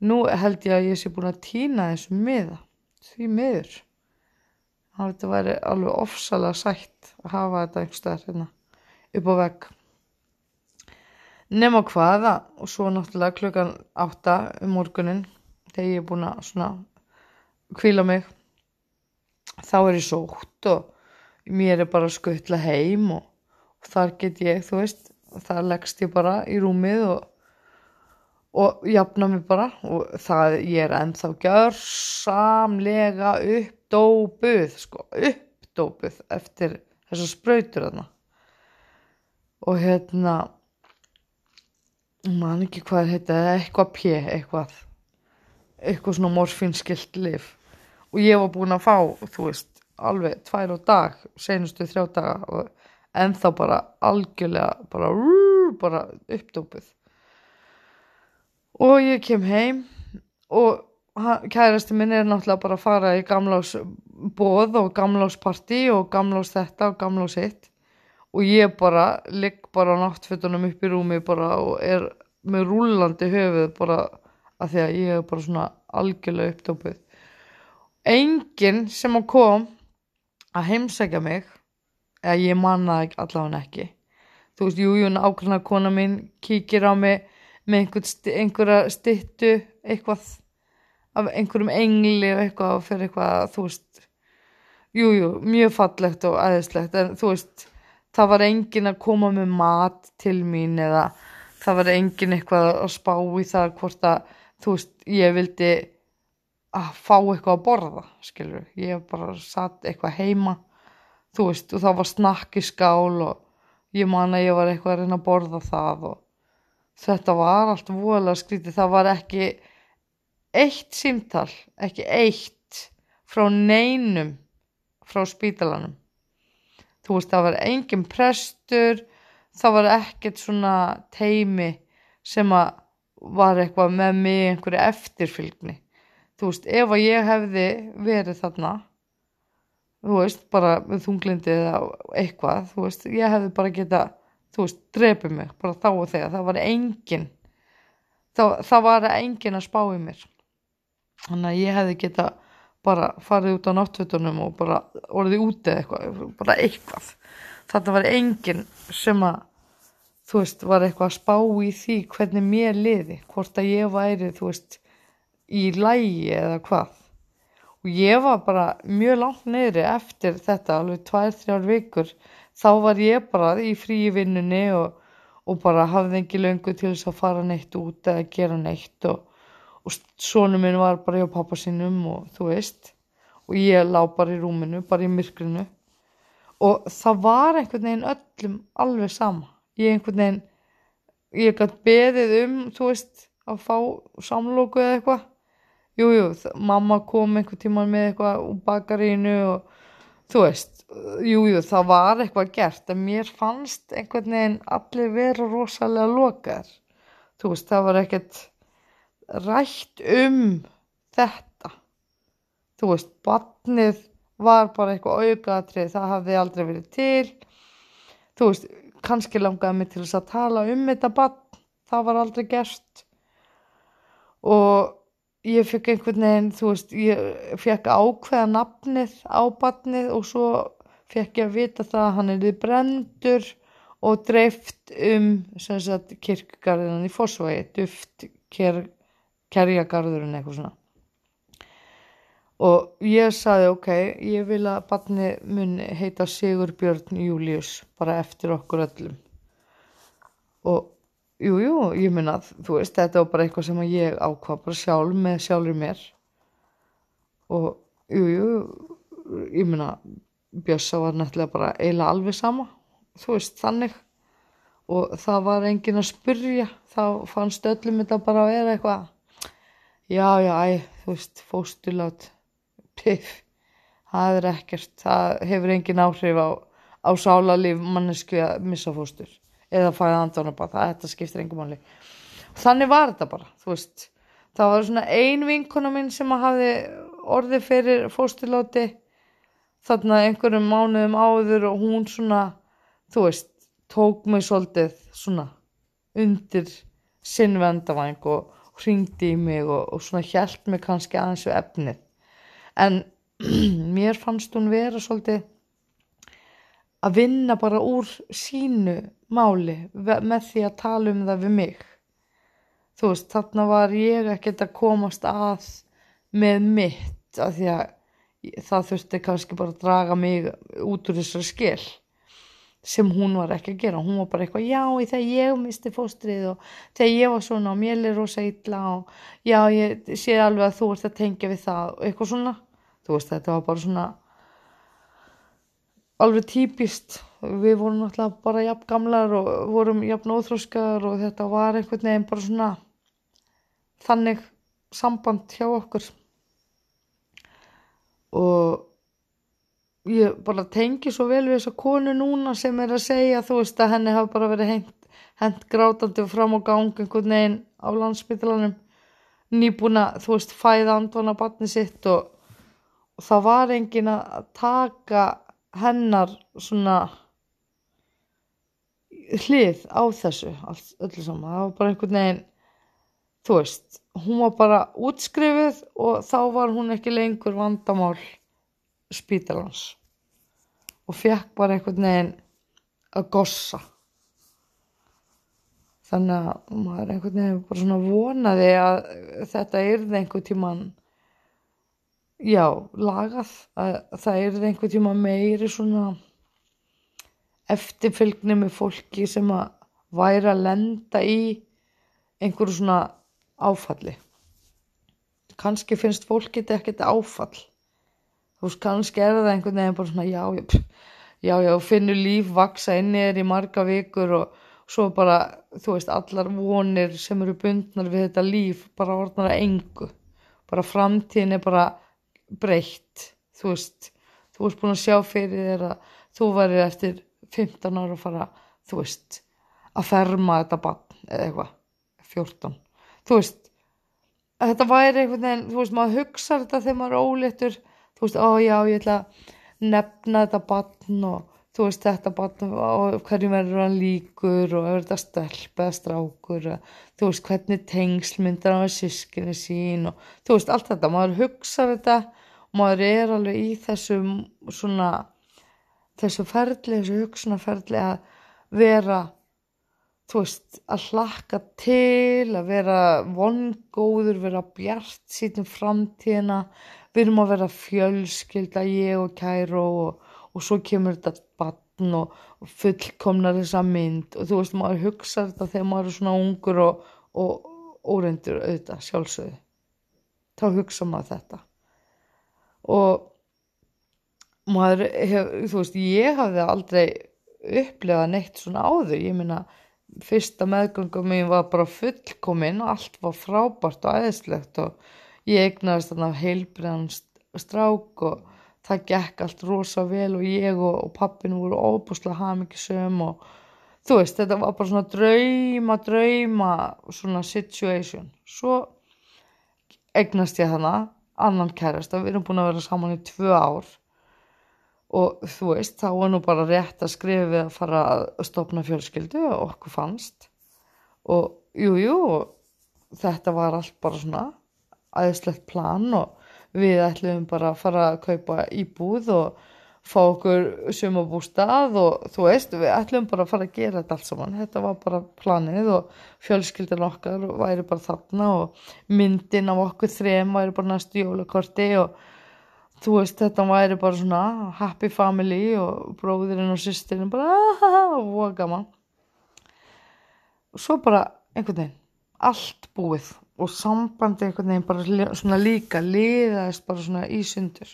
A: Nú held ég að ég sé búin að týna þessu miða, því miður. Það þetta væri alveg ofsalega sætt að hafa þetta einhverstaðar hérna upp á vegg. Á hvaða og svo náttúrulega klukkan átta um morgunin þegar ég er búin að svona kvíla mig þá er ég sótt og mér er bara skuttla heim og, og þar get ég, þú veist, þar leggst ég bara í rúmið og, og jafna mig bara og það ég er ennþá gjörsamlega uppdópuð, sko, uppdópuð eftir þessar spröytur þarna. Og hérna man ekki hvað þetta eitthvað pjö, eitthvað eitthvað svona morfinskilt lif og ég var búin að fá, þú veist, alveg tvær og dag, senustu þrjá daga og ennþá bara algjörlega bara rrr, bara uppdópuð. Og ég kem heim og kærasti minn er náttúrulega bara að fara í gamlás bóð og gamlásparti og gamlás þetta og gamlás hitt. Og ég bara ligg bara á náttfötunum upp í rúmi bara og er með rúllandi höfuð bara að því að ég er bara svona algjörlega uppdópuð enginn sem að kom að heimsækja mig eða ég manna allavega ekki. Þú veist, jú, jú, ákveðna kona mín kíkir á mig með einhverja styttu eitthvað af einhverjum engli og eitthvað fyrir eitthvað, þú veist jú, jú, mjög fallegt og aðeinslegt en þú veist, það var enginn að koma með mat til mín eða það var enginn eitthvað að spá í það hvort að, þú veist, ég vildi að fá eitthvað að borða, skilur, ég bara satt eitthvað heima, þú veist, og það var snakk í skál og ég man að ég var eitthvað að reyna að borða það og þetta var allt voðalega skrítið, það var ekki eitt símtal, ekki eitt frá neinum frá spítalanum. Þú veist, það var engin prestur, það var ekkert svona teimi sem að var eitthvað með mig einhverju eftirfylgni. Þú veist, ef að ég hefði verið þarna, þú veist, bara með þunglindi eða eitthvað, þú veist, ég hefði bara geta, þú veist, drepið mig, bara þá og þegar, það var engin, það, það var engin að spá í mér. Þannig að ég hefði geta bara farið út á náttfötunum og bara orðið úti eitthvað, bara eitthvað. Þetta var engin sem að, þú veist, var eitthvað að spá í því hvernig mér liði, hvort að ég væri, þú veist, í lægi eða hvað. Og ég var bara mjög langt neyri eftir þetta, alveg tvær, þrjár vikur. Þá var ég bara í fríi vinnunni og, og bara hafði engi löngu til þess að fara neitt út eða gera neitt og, og sonu minn var bara hjá pappa sínum og þú veist. Og ég lá bara í rúminu, bara í myrkrinu. Og það var einhvern veginn öllum alveg sama. Ég einhvern veginn, ég gætt beðið um, þú veist, að fá samlóku eða eitthvað. Jú, jú, þ- mamma kom einhvern tímann með eitthvað úr bakarínu og þú veist, jú, jú, það var eitthvað gert en mér fannst einhvern veginn allir vera rosalega lokaðir. Þú veist, það var ekkert rætt um þetta. Þú veist, barnið var bara eitthvað aukaðatrið, það hafði aldrei verið til. Þú veist, kannski langaði mig til þess að tala um þetta barn, það var aldrei gert. Og ég fekk einhvern veginn, þú veist, ég fekk ákveða nafnið á barnið og svo fekk ég að vita það að hann er brendur og dreift um kirkgarðinan í Fossvægi, duft ker, kerjagarðurinn eitthvað svona. Og ég saði, ok, ég vil að barnið mun heita Sigurbjörn Július, bara eftir okkur öllum. Og jú, jú, ég að, þú veist, þetta var bara eitthvað sem ég ákvað bara sjálf með sjálfur mér. Og jú, jú, ég mun að Bjössa var nættilega bara eiginlega alveg sama, þú veist, þannig. Og það var enginn að spurja, þá fannst öllum þetta bara að vera eitthvað, já, já, æ, þú veist, fóstulát, piff, það er ekkert, það hefur engin áhrif á, á sálarlíf mannesku að missa fóstur eða fæða andanabað, það þetta skiptir engum máli. Þannig var þetta bara, þú veist, það var svona ein vinkona mín sem að hafði orðið fyrir fósturláti þarna einhverjum mánuðum áður og hún svona, þú veist, tók mig svolítið svona undir sinn vendavæng og hringdi í mig og, og svona hjælt mig kannski aðeins við efnið. En mér fannst hún vera svolítið að vinna bara úr sínu máli með því að tala um það við mig. Þú veist, þarna var ég ekkert að komast að með mitt af því að það þurfti kannski bara að draga mig út úr þessari skil sem hún var ekki að gera. Hún var bara eitthvað, já, í þegar ég misti fóstrið og þegar ég var svona og mér er rosa illa og já, ég sé alveg að þú ert að tengja við það og eitthvað svona. Þú veist, þetta var bara svona alveg típist. Við vorum náttúrulega bara jafn gamlar og vorum jafn óþróskar og þetta var einhvern veginn bara svona þannig samband hjá okkur. Og ég bara tengi svo vel við þessa konu núna sem er að segja þú veist að henni hafi bara verið hent grátandi fram á gang einhvern veginn á landsbytalanum nýbúna, þú veist, fæða andvana batni sitt og, og það var engin að taka hennar svona hlið á þessu allt, öllu saman, það var bara einhvern veginn þú veist, hún var bara útskrifuð og þá var hún ekki lengur vandamál spítalans og fekk bara einhvern veginn að gossa. Þannig að maður einhvern veginn bara svona vonaði að þetta yrði einhver tíman já, lagað að það yrði einhver tíma meiri svona eftirfylgni með fólki sem að væri að lenda í einhverju svona áfalli. Kannski finnst fólki þetta ekkert áfall þú veist, kannski er það einhvern veginn bara svona já, já, já, já finnur líf vaksa inni er í marga vikur og svo bara, þú veist, allar vonir sem eru bundnar við þetta líf bara orðnar að engu. Bara framtíðin er bara breytt þú veist, þú veist búin að sjá fyrir þér að þú væri eftir 15 ára að fara, þú veist að ferma þetta bann eða eitthvað, 14 þú veist þetta væri einhvern veginn, þú veist, maður hugsa þetta þegar maður er óléttur þú veist, ó já, ég ætla að nefna þetta bann og þú veist, þetta bann og hverjum verður hann líkur og er þetta stelp eða strákur þú veist, hvernig tengsl myndar hann við sískinni sín og þú veist, allt þetta, maður hugsa þetta og maður er alveg í þessum svona þessu ferli, þessu hugsunarferli að vera þú veist, að hlakka til, að vera vongóður, vera bjart sítum framtíðina, við erum að vera fjölskylda, ég og Kæró og, og svo kemur þetta batn og, og fullkomnar þessa mynd og þú veist, maður hugsa þetta þegar maður er svona ungur og, og óreindur auðvitað, sjálfsögðu. Þá hugsa maður þetta. Og maður, hef, þú veist, ég hafði aldrei upplegað neitt svona áður, ég minna, fyrsta meðgöngum mín var bara fullkominn og allt var frábært og aðeinslegt og ég egnaðist þarna heilbriðan strák og það gekk allt rosa vel og ég og, og pappin voru óbúslega hafmyggisum og þú veist þetta var bara svona drauma drauma svona situation. Svo egnast ég þarna annan kærast við erum búin að vera saman í tvö ár og þú veist, þá var nú bara rétt að skrifa við að fara að stopna fjölskyldu og okkur fannst. Og jújú jú, þetta var allt bara svona aðeinslegt plan og við ætlum bara að fara að kaupa íbúð og fá okkur sumabústað og þú veist, við ætlum bara að fara að gera þetta allt saman, þetta var bara planið og fjölskyldin okkar væri bara þarna og myndin af okkur þrem væri bara næstu jólakorti og þú veist þetta væri bara svona happy family og bróðirinn og sýstirinn bara og gaman. Og svo bara einhvern veginn allt búið og sambandi einhvern veginn bara svona líka liðaðist bara svona í sundur.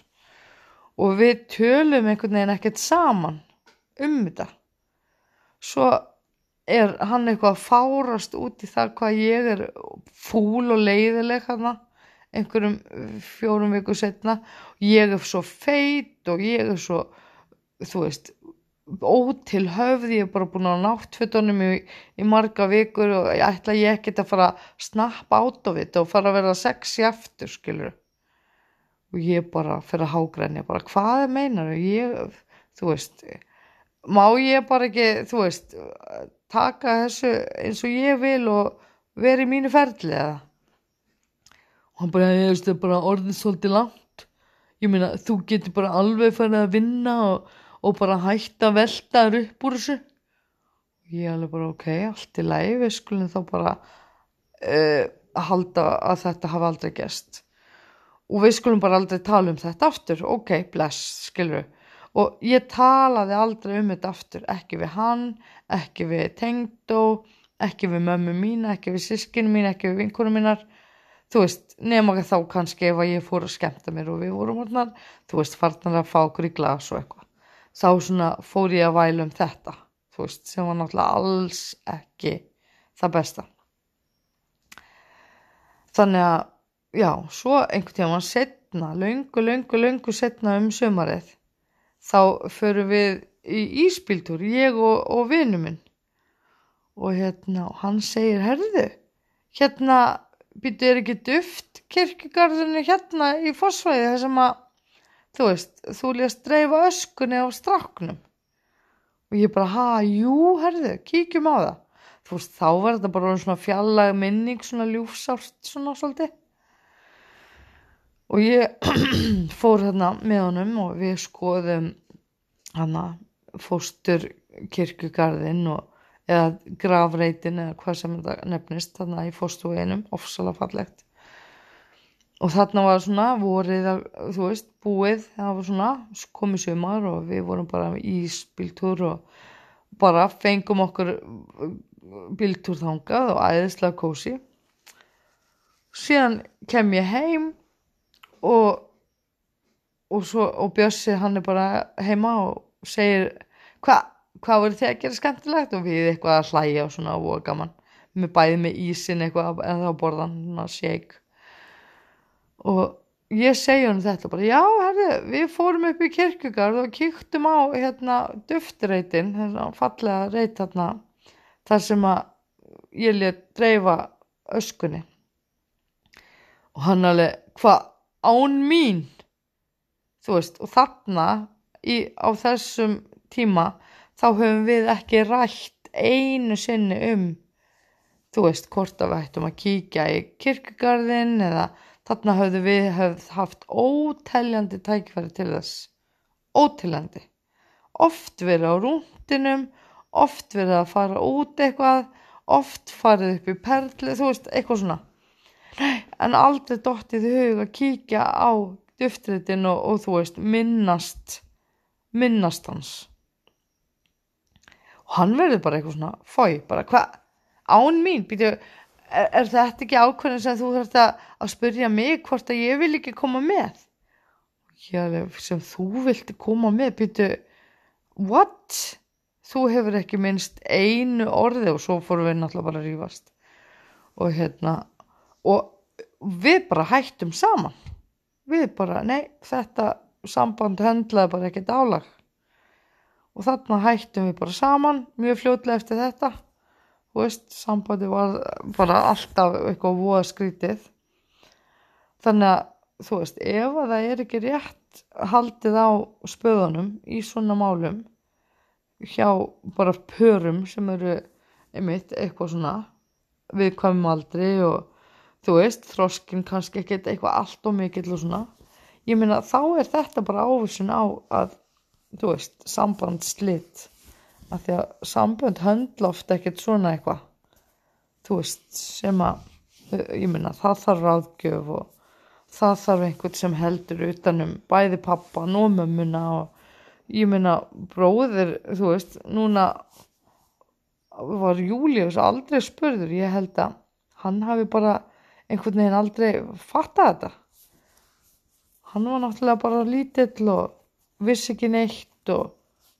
A: Og við tölum einhvern veginn ekkert saman um þetta. Svo er hann eitthvað að fárast út í það hvað ég er fúl og leiðileg hann einhverjum eh, fjórum viku setna ég er svo feit og ég er svo þú veist ótil höfði, ég er bara búin á náttfötunum í, í marga vikur og ég ætla ég ekkert að fara að snappa át af þetta og fara að vera sexi aftur skilur og ég bara fyrir að hágræni bara hvað meinar ég, þú veist má ég bara ekki, þú veist taka þessu eins og ég vil og vera í mínu ferli eða? Og hann bara, ég veist, það er bara orðið svolítið langt. Ég meina, þú getur bara alveg farið að vinna og, og bara hætta að velta þér upp úr þessu. Og ég alveg bara, ok, allt í læg við skulum þá bara uh, halda að þetta hafa aldrei gæst og við skulum bara aldrei tala um þetta aftur. Ok, bless, skilur við og ég talaði aldrei um þetta aftur. Ekki við hann, ekki við tengdó, ekki við mömmu mín ekki við sískinu mín, ekki við vinkunum mínar. Þú veist, nema þá kannski ef að ég fór að skemmta mér og við vorum orðnar, þú veist, farnar að fá okkur í glas og eitthvað. Þá svona fór ég að væla um þetta, þú veist, sem var náttúrulega alls ekki það besta. Þannig að, já, svo einhvern tíma setna, laungu, laungu, laungu setna um sömarið, þá förum við í íspíltúr, ég og, og vinnu minn. og hérna, hann segir, herðu, hérna, býtu er ekki duft kirkjugarðinu hérna í fósfæði þar sem að, þú veist, þú lést dreifa öskunni á stráknum. Og ég bara, ha, jú, herðu, kíkjum á það. Þú veist, þá var þetta bara svona fjallag minning, svona ljúfsárt, svona svolítið. Og ég fór hérna með honum og við skoðum hana fóstur kirkjugarðin og eða gravreitin eða hvað sem þetta nefnist þarna í fóstuveginum, ofsalega fallegt og þarna var svona vorið, þú veist, búið. Það var svona, komið sumar og við vorum bara í bíltúr og bara fengum okkur bíltúr þangað og æðislega kósi síðan kem ég heim og og, og Bjössi hann er bara heima og segir hvað hvað voru þið að gera skemmtilegt? Og við eitthvað að hlæja og svona og gaman. Með bæði með ísin eitthvað en þá borðan svona shake og ég segi hann þetta bara já herri við fórum upp í kirkugarð og kíktum á hérna duftreitin hérna fallega reit hérna þar sem að ég let dreifa öskunni. Og hann alveg hvað án mín? Þú veist og þarna í, á þessum tíma þá höfum við ekki rætt einu sinni um þú veist hvort að við ættum að kíkja í kirkugarðin eða þarna höfðu við höfð haft óteljandi tækifæri til þess. Óteljandi. Oft verið á rúndinum oft verið að fara út eitthvað oft farið upp í perli þú veist eitthvað svona. En aldrei dóttið hug að kíkja á duftritin og, og þú veist minnast minnast hans. Og hann verður bara eitthvað svona fói, bara hvað, án mín býtu, er, er þetta ekki ákveðin sem þú þarfst að, að spyrja mig hvort að ég vil ekki koma með? Já, sem þú vilti koma með, býtu what? Þú hefur ekki minnst einu orði og svo fórum við náttúrulega bara að rífast. Og hérna og við bara hættum saman. Við bara, nei, þetta samband höndlaði bara ekkert álag. Og þarna hættum við bara saman mjög fljóðlega eftir þetta og veist, sambandi var bara alltaf eitthvað voða skrítið þannig að þú veist, ef að það er ekki rétt haldið á spöðunum í svona málum hjá bara pörum sem eru einmitt eitthvað svona viðkvæmum aldri og þú veist, þroskin kannski ekki eitthvað allt og mikill og svona. Ég minna þá er þetta bara ávísun á að þú veist, samband slitt af því að samband höndla ofta ekkert svona eitthvað. Þú veist, sem að ég minna, það þarf ráðgjöf og það þarf einhvern sem heldur utanum bæði pappan og mömmuna og ég minna, bróðir þú veist, núna var Július aldrei spurður, ég held að hann hafi bara einhvern veginn aldrei fattað þetta. Hann var náttúrulega bara lítill og vissi ekki neitt og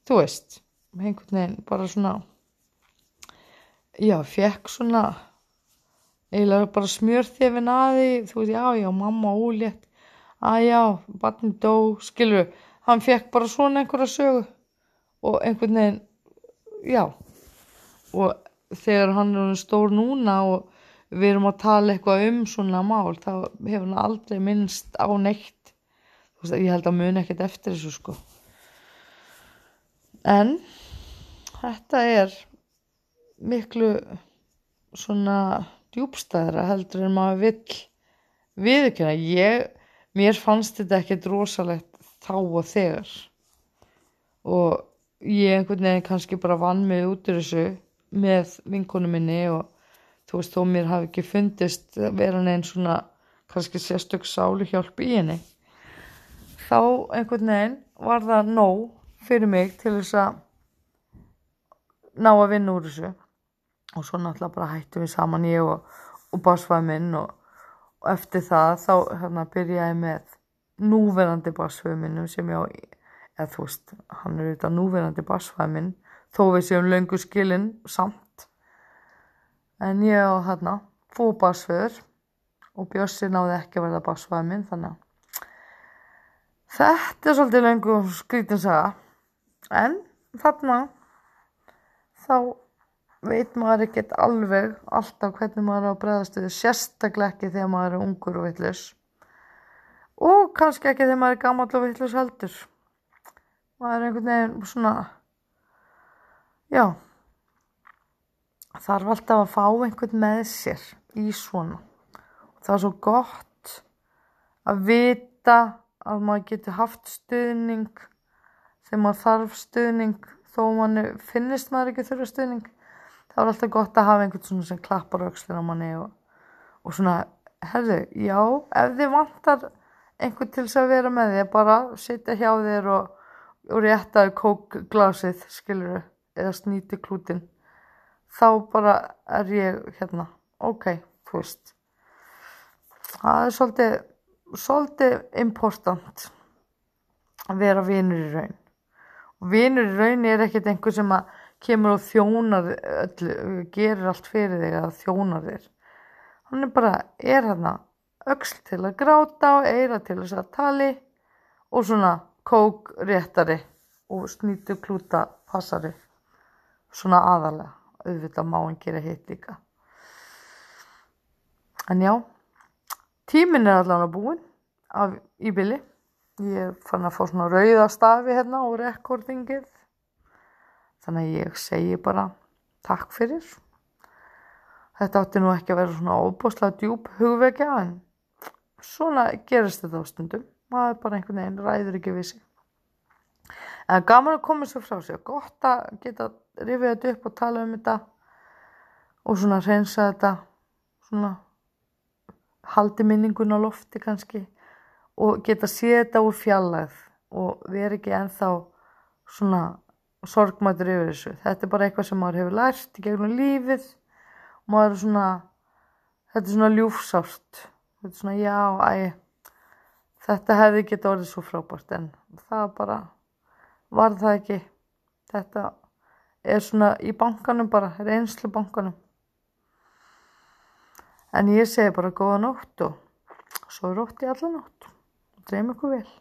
A: þú veist, einhvern veginn bara svona já, fekk svona eiginlega bara smjörþefin aði þú veist, já, já, mamma ólétt. Að já, barni dó skilur, hann fekk bara svona einhverja sögu og einhvern veginn já. Og þegar hann er stór núna og við erum að tala eitthvað um svona mál þá hefur hann aldrei minnst á neitt. Ég held að muni ekkert eftir þessu sko. En þetta er miklu svona djúbstæðra heldur en maður vill viðkjöna ég, mér fannst þetta ekkert rosalegt þá og þegar. Og ég einhvern veginn kannski bara vann mig út í þessu með vinkonu minni og þú veist þó mér hafi ekki fundist vera neinn svona kannski sérstök sálu hjálp í henni. Þá einhvern veginn var það nóg fyrir mig til þess að ná að vinna úr þessu. Og svo náttúrulega bara hættum við saman ég og, og basfæði minn og, og eftir það þá hérna byrjaði með núverandi basfæði minnum sem ég á eða þú veist, hann er auðvitað núverandi basfæði minn þó við séum löngu skilin samt. En ég á hérna fó basfæður og Björsi náði ekki að verða basfæði minn þannig að Þetta er svolítið lengur skrítinsaga en þarna þá veit maður ekkert alveg alltaf hvernig maður er á bregðastuðu sérstaklega ekki þegar maður er ungur og vitlaus. Og kannski ekki þegar maður er gammal og vitlaus heldur. Maður er einhvern veginn svona já þarf alltaf að fá einhvern með sér í svona. Það er svo gott að vita að maður getur haft stuðning þegar maður þarf stuðning þó manni finnist maður ekki þurfa stuðning þá er alltaf gott að hafa einhvern svona sem klappar aukslinn á manni og, og svona, herðu, já ef þið vantar einhvern til þess að vera með þig bara sitja hjá þér og, og réttaðu kókglasið skiluru, eða snýti klútin þá bara er ég hérna, ok, þú veist. Það er svolítið svolítið important að vera vinur í raun vinur í raun er ekkert einhver sem að kemur og þjónar öllu, gerir allt fyrir þig að þjónar þér. Hann er bara, er hann öxl til að gráta og eira til þess að tali og svona kók réttari og snýtu klúta passari. Svona aðalega auðvitað má hann gera hitt líka. En já tímin er allavega búin af, í bili ég fann að fá svona rauða stafi hérna og rekordingið þannig að ég segi bara takk fyrir. Þetta átti nú ekki að vera svona óbúslega djúb hugvekja en svona gerist þetta á stundum. Maður bara einhvern veginn ræður ekki við sig. En gaman að koma sér frá sig gott að geta rifið þetta upp og tala um þetta og svona reynsa þetta svona haldi minningun á lofti kannski og geta séð þetta úr fjallæð og vera ekki enþá svona sorgmætur yfir þessu. Þetta er bara eitthvað sem maður hefur lært í gegnum lífið. Og maður er svona þetta er svona ljúfsárt. Þetta er svona já, æ þetta hefði geta orðið svo frábært en það bara var það ekki. Þetta er svona í bankanum bara reynslu bankanum. En ég segi bara góða nótt og svo rótt í alla nótt dreym ykkur vel